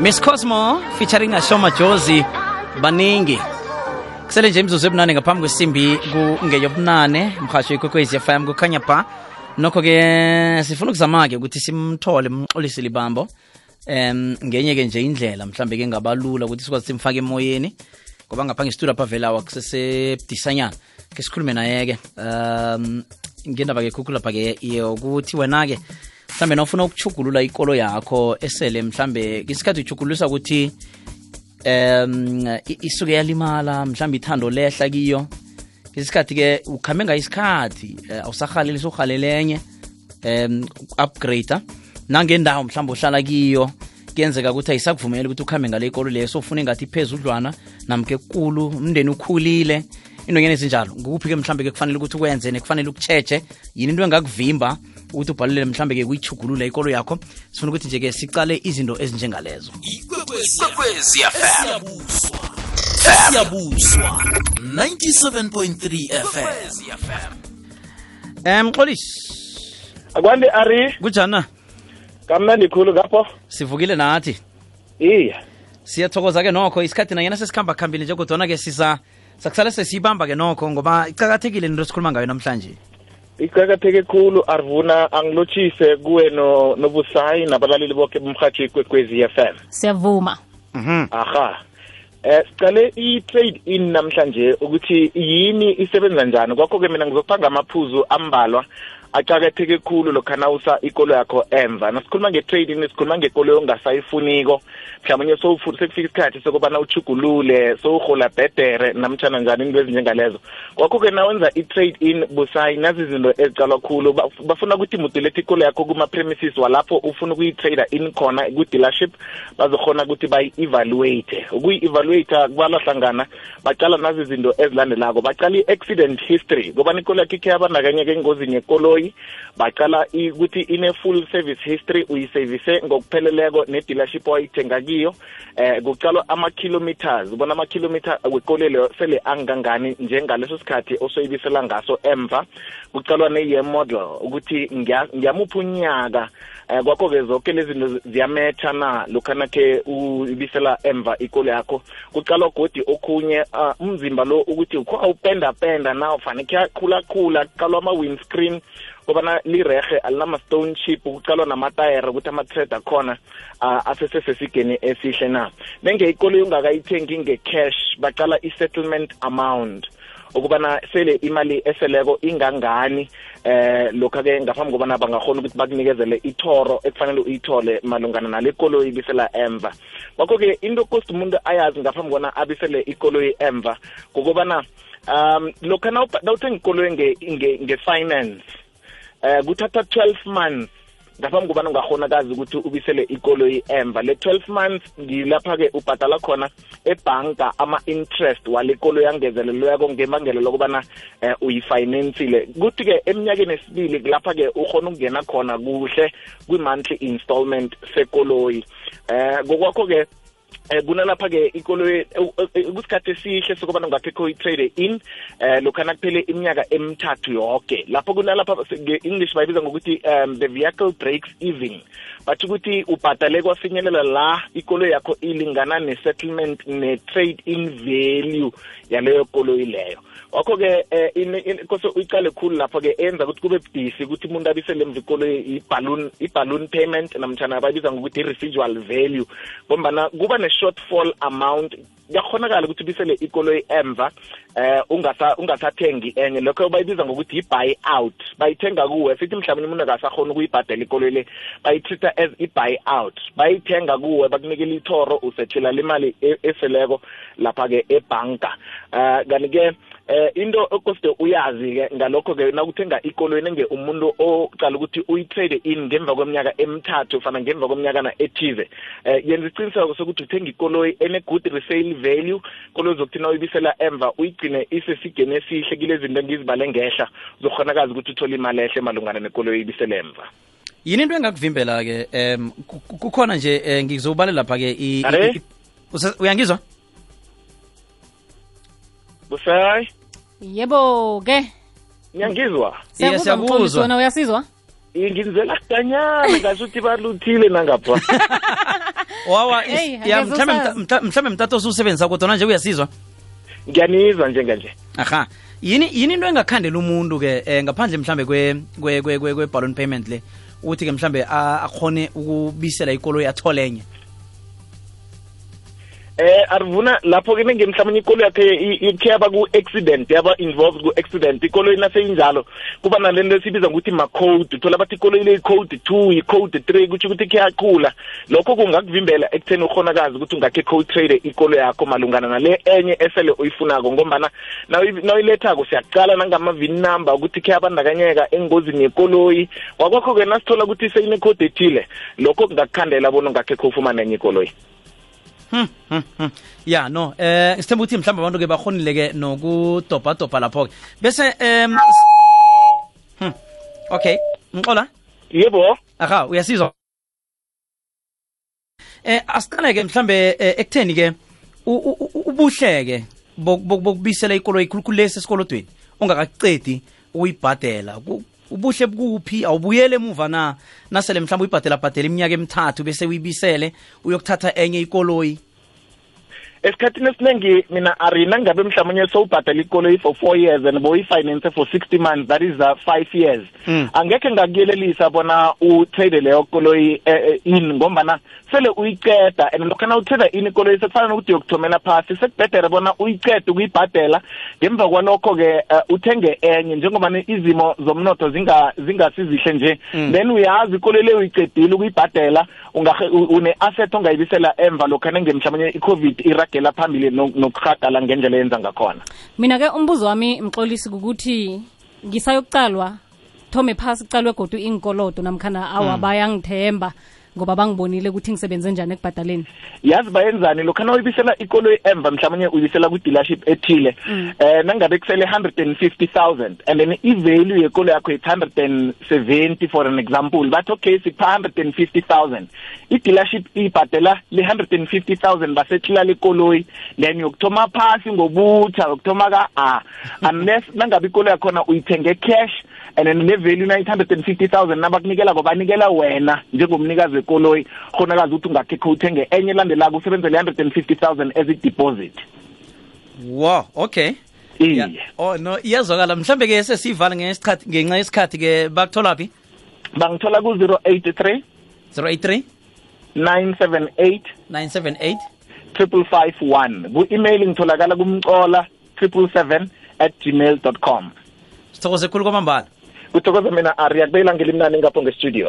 Miss Cosmo featuring Ashoma Jozi baningi. Kusele nje imzuzu ebunane ngaphambi kwesimbi kungeyobunane mhasho ikwekwezi FM kukhanya ba nokho-ke sifuna ukuzama-ke ukuthi simthole umxolisi libambo. Um ngenye-ke nje indlela mhlambe ke ngabalula ukuthi sikwazi simfake emoyeni ngoba ngapha ngestudio apha vele awakusesebudisanyana ke sikhulume naye-ke. Um ngendaba-ke khukhu lapha-ke yokuthi wena-ke mhlambe nawufuna ukuchugulula ikolo yakho esele mhlambe isikhathi uchugulisa ukuthi um isuke yalimala mhlambe ithando lehla kiyo. Isikhathi ke ukhambe ngayo isikhathi uh, awusahaleli sohalelenye um upgrade nangendawo mhlawumbe uhlala kiyo kuyenzeka ukuthi ayisakuvumela ukuthi ukhambe ngale ikolo leyo sofuna engathi phezudlwana namke kulu umndeni ukhulile intonyana ezinjalo. Ngukuphi-ke mhlambe ke kufanele ukuthi ukwenze nekufanele ukutshetshe yini into engakuvimba? Ukuthi ubhalelele mhlambe ke kuyichugulula ikolo yakho. Sifuna ukuthi nje-ke sicale izinto ezinjengalezo. Ikwekwezi fm siyabuswa. 97.3 fm um mxolisi akwande ari. Kunjani na? Kamnandi khulu ngapho? Sivukile nathi. Iya. Siyathokoza ke nokho isikhathi nanyena sesikhamba khambile nje kodwana-ke sisa sakusale sesiyibamba ke nokho ngoba icakathekile into esikhuluma ngayo namhlanje. Icakatheke khulu arvuna. Angilotshise kuwe no nobusayi nabalaleli bokhe bomhathi kwekwezi FM siyavuma. Mhm. Aha. Eh sicale i-trade in namhlanje ukuthi yini isebenza njani? Kwakho-ke mina ngizophanga amaphuzu ambalwa acakatheke khulu lokhana usa ikolo yakho emva. Nasikhuluma nge-trade in sikhuluma ngekolo ongasayifuniko mhlawumbe sekufika isikhathi sokubana uchugulule sowuhola bhedere namtshana njani into ezinjengalezo kwakho-ke nawenza i-trade in busayi nazi izinto ezicalwa khulu. Bafuna ukuthi mudelete ikolo yakho kuma-premises walapho ufuna ukuyi-trader in khona ku-dealership bazokhona ukuthi bayi-evaluate ukuyi-evaluate kubalwa hlangana bacala nazi izinto ezilandelako. Bacala i-accident history kobana ikolo yakho ikhe yabandakanyeka engozini yekoloyi bacala ukuthi ine-full service history uyisevise ngokupheleleko ne-dealership owayithenga kiyo eh kuqalwa ama-kilometers ubona ama-kilometer wekolelo sele angangani njengaleso sikhathi osoyibisela ngaso emva kuqalwa ne-year model ukuthi ngiya- ngiyamuphi unyaka eh kwakho-ke zonke lezi zinto ziyametha na lokhanakhe uyibisela emva ikolo yakho. Kuqalwa godi okhunye ah, umzimba lo ukuthi ukho awupendapenda na ufanekhe kuyakhulakhula kuqalwa ama-windscreen kobana lirehe alinama-stone chip kuqalwa namatayere ukuthi ama-thread akhona asesesesigeni esihle na. Nenge ikoloyi ungakayithengi nge-cash baqala i-settlement amount ukubana sele imali eseleko ingangani eh lokha-ke ngaphambi kobana bangakhona ukuthi bakunikezele ithoro ekufanele uyithole malungana nale koloyi ibisela emva. Kwakho-ke into kosti umuntu ayazi ngaphambi kobana abisele ikoloyi emva kukobana um nawupa- nawuthenga ikoloyi nge- nge- nge-finance eh kuthatha 12 months. Ngaphambi kobana ungakhonakazi ukuthi ubisele ikoloyi emva le 12 months ngilapha-ke ubhadala khona ebhanka ama-interest wale koloyi angezelelweko ngebangelo lokubana eh, uyifinensile kuthi-ke eminyakeni esibili kulapha-ke ukhona ukungena khona kuhle kwi-monthly installment sekoloyi. Eh ngokwakho-ke eh kunalapha-ke ikoloyi kusikhathi esihle sokubana ungakhe i-trade in um lokana kuphele iminyaka emithathu yoke. Lapho kunalapha nge-english bayibiza ngokuthi um the vehicle breaks even. Bathi ukuthi ubhadale kwafinyelela la ikoloyi yakho ilingana ne-settlement ne-trade in value yaleyo koloyi leyo. Wakho-ke um kose khulu lapho-ke enza ukuthi kube budisi ukuthi umuntu abisele emva ikoloyi i-balloon payment namtshana bayibiza ngokuthi i-residual value. Ngombana kuba ne-shortfall amount kuyakhonakala ukuthi ubisele ikoloyi emva eh ungasa ungasathengi enye. Lokho bayibiza ngokuthi yi-buy out bayithenga kuwe. Sithi mhlawumbe umuntu akasakhona ukuyibhadela ikoloyi le bayitreata as i-buy out bayithenga kuwe bakunikela ithoro usethela le mali e- eseleko lapha-ke ebhanka um kanti-ke eh into okoside uyazi-ke ngalokho-ke nakuthenga ikoloyi nenge umuntu ocala ukuthi uyi-trade in ngemva kweminyaka emithathu fana ngemva kweminyakana ethize eh yenza isiqiniseko sokuthi uthenga ikoloyi ene-good resale value kolozokuthi zokuthi na uyibisela emva uyigcine isesigeni esihle kile zinto engizibale ngehla. Uzokhonakazi ukuthi uthole imali ehle malungana nekoloyi ibisele emva. Yini into engakuvimbela-ke um kukhona nje um ngizobale lapha-ke uyangizwa? Busayi yebo-ke. Ngiyangizwa siyakuzwa uyasizwa? Ingizela kanyana ngasuthi baluthile nangapha wawa mhlawumbe ya mhlambe usazi. mta- mta- mhlambe mtato usebenzisa kodwa nje uyasizwa ngiyanizwa njenganje aha. Yini yini into engakhandela umuntu ke eh, ngaphandle mhlambe kwe kwe kwe kwe, kwe balloon payment le. Ukuthi ke mhlambe akhone ukubisela ikoloyi athole enye eh arivuna lapho ke nenge mhlawumbe ikolo yakhe i- ikhe yaba ku-accident yaba involved ku-accident. Ikoloyi naseyinjalo kuba nalento esibiza ngokuthi ma-code. Uthola bathi ikoloyi le i-code two i-code three kutsho ukuthi ikhe yaqhula. Lokho kungakuvimbela ekutheni ukhonakazi ukuthi ungakhe code trade ikolo yakho malungana nale enye esele uyifunako. Ngombana nawuyi- nawuyilethako siyaqala nangama-vin number ukuthi ikhe yabandakanyeka engozini yekoloyi. Wakwakho-ke nasithola ukuthi seyine-code ethile lokho kungakukhandela bona ungakhe khofumana enye ikoloyi. Hmm, hmm, hmm. ya no eh sithemba ukuthi mhlawumbe abantu ke bakhonile ke nokudobhadobha lapho ke bese s- hmm. okay ngixola yebo aha uyasizwa eh asiqale ke mhlambe eh, ekutheni ke ubuhleke bok- bok- bokubisela ikoloyi khulukhulesi esikolodweni ungakaqedi uyibhadela ubuhle bukuphi? Awubuyele emuva na? Nasele mhlawumbe uyibhadela bhadela iminyaka emithathu bese uyibisele uyokuthatha enye ikoloyi esikhathini esiningi mina arina ngabe mhlawumbe sowubhadala ikoloyi for four years and boyifinance for 60 months that is uh, five years Mm. angekhe ngakuyelelisa bona utrade leyo koloyi eh, eh, in ngombana sele uyiceda and lokho na utrade in ikoloyi sekufana nokuthi yokuthomela phasi sekubhedere bona uyicede ukuyibhadela ngemva kwalokho-ke uh, uthenge enye njengobana izimo zomnotho zinga- zingasizihle nje Mm. then uyazi ikoloyi le uyicedile ukuyibhadela ungahe- u- une-asset ongayibisela emva lokho nenge mhlawumbe i-covid iragela phambili no- nokurhagala ngendlela eyenza ngakhona. Mina-ke umbuzo wami mxolisi kukuthi ngisayokucalwa thome phasi kucalwe godu ingikolodo namkhana awa bayangithemba ngoba bangibonile ukuthi ngisebenze njani ekubhadaleni. Yazi bayenzani lokho na uyibisela ikoloyi emva mhlawumbe uyibisela kwi-dealership ethile eh nangabe kusele 150000 and then i-value yekolo yakho is 170 for an example. Bathi okay sikupha 150000 i-dealership ibhadela le 150000 basehlila lekoloyi then yokuthoma phasi ngobutsha yokuthoma ka-a. Unless nangabe ikolo yakhona uyithenge cash and then le value na 150000 nabakunikela banikela wena njengomnikazi wekoloyi khonakazi ukuthi ungakhe uthenge enye elandelako usebenzele 150000 as i-deposit. Wow okay. Ya- oh no iyazwakala. Mhlambe ke sesivala ngesikhathi ngenxa yesikhathi ke bakuthola phi bangithola ku-083 083 978 978 551 ku-email ngitholakala kumcola 777 at gmail dot com. Sithokoze khulu kwamambala. Kuthokoza mina ari yakubeyela ngelimnani ngapho ngestudio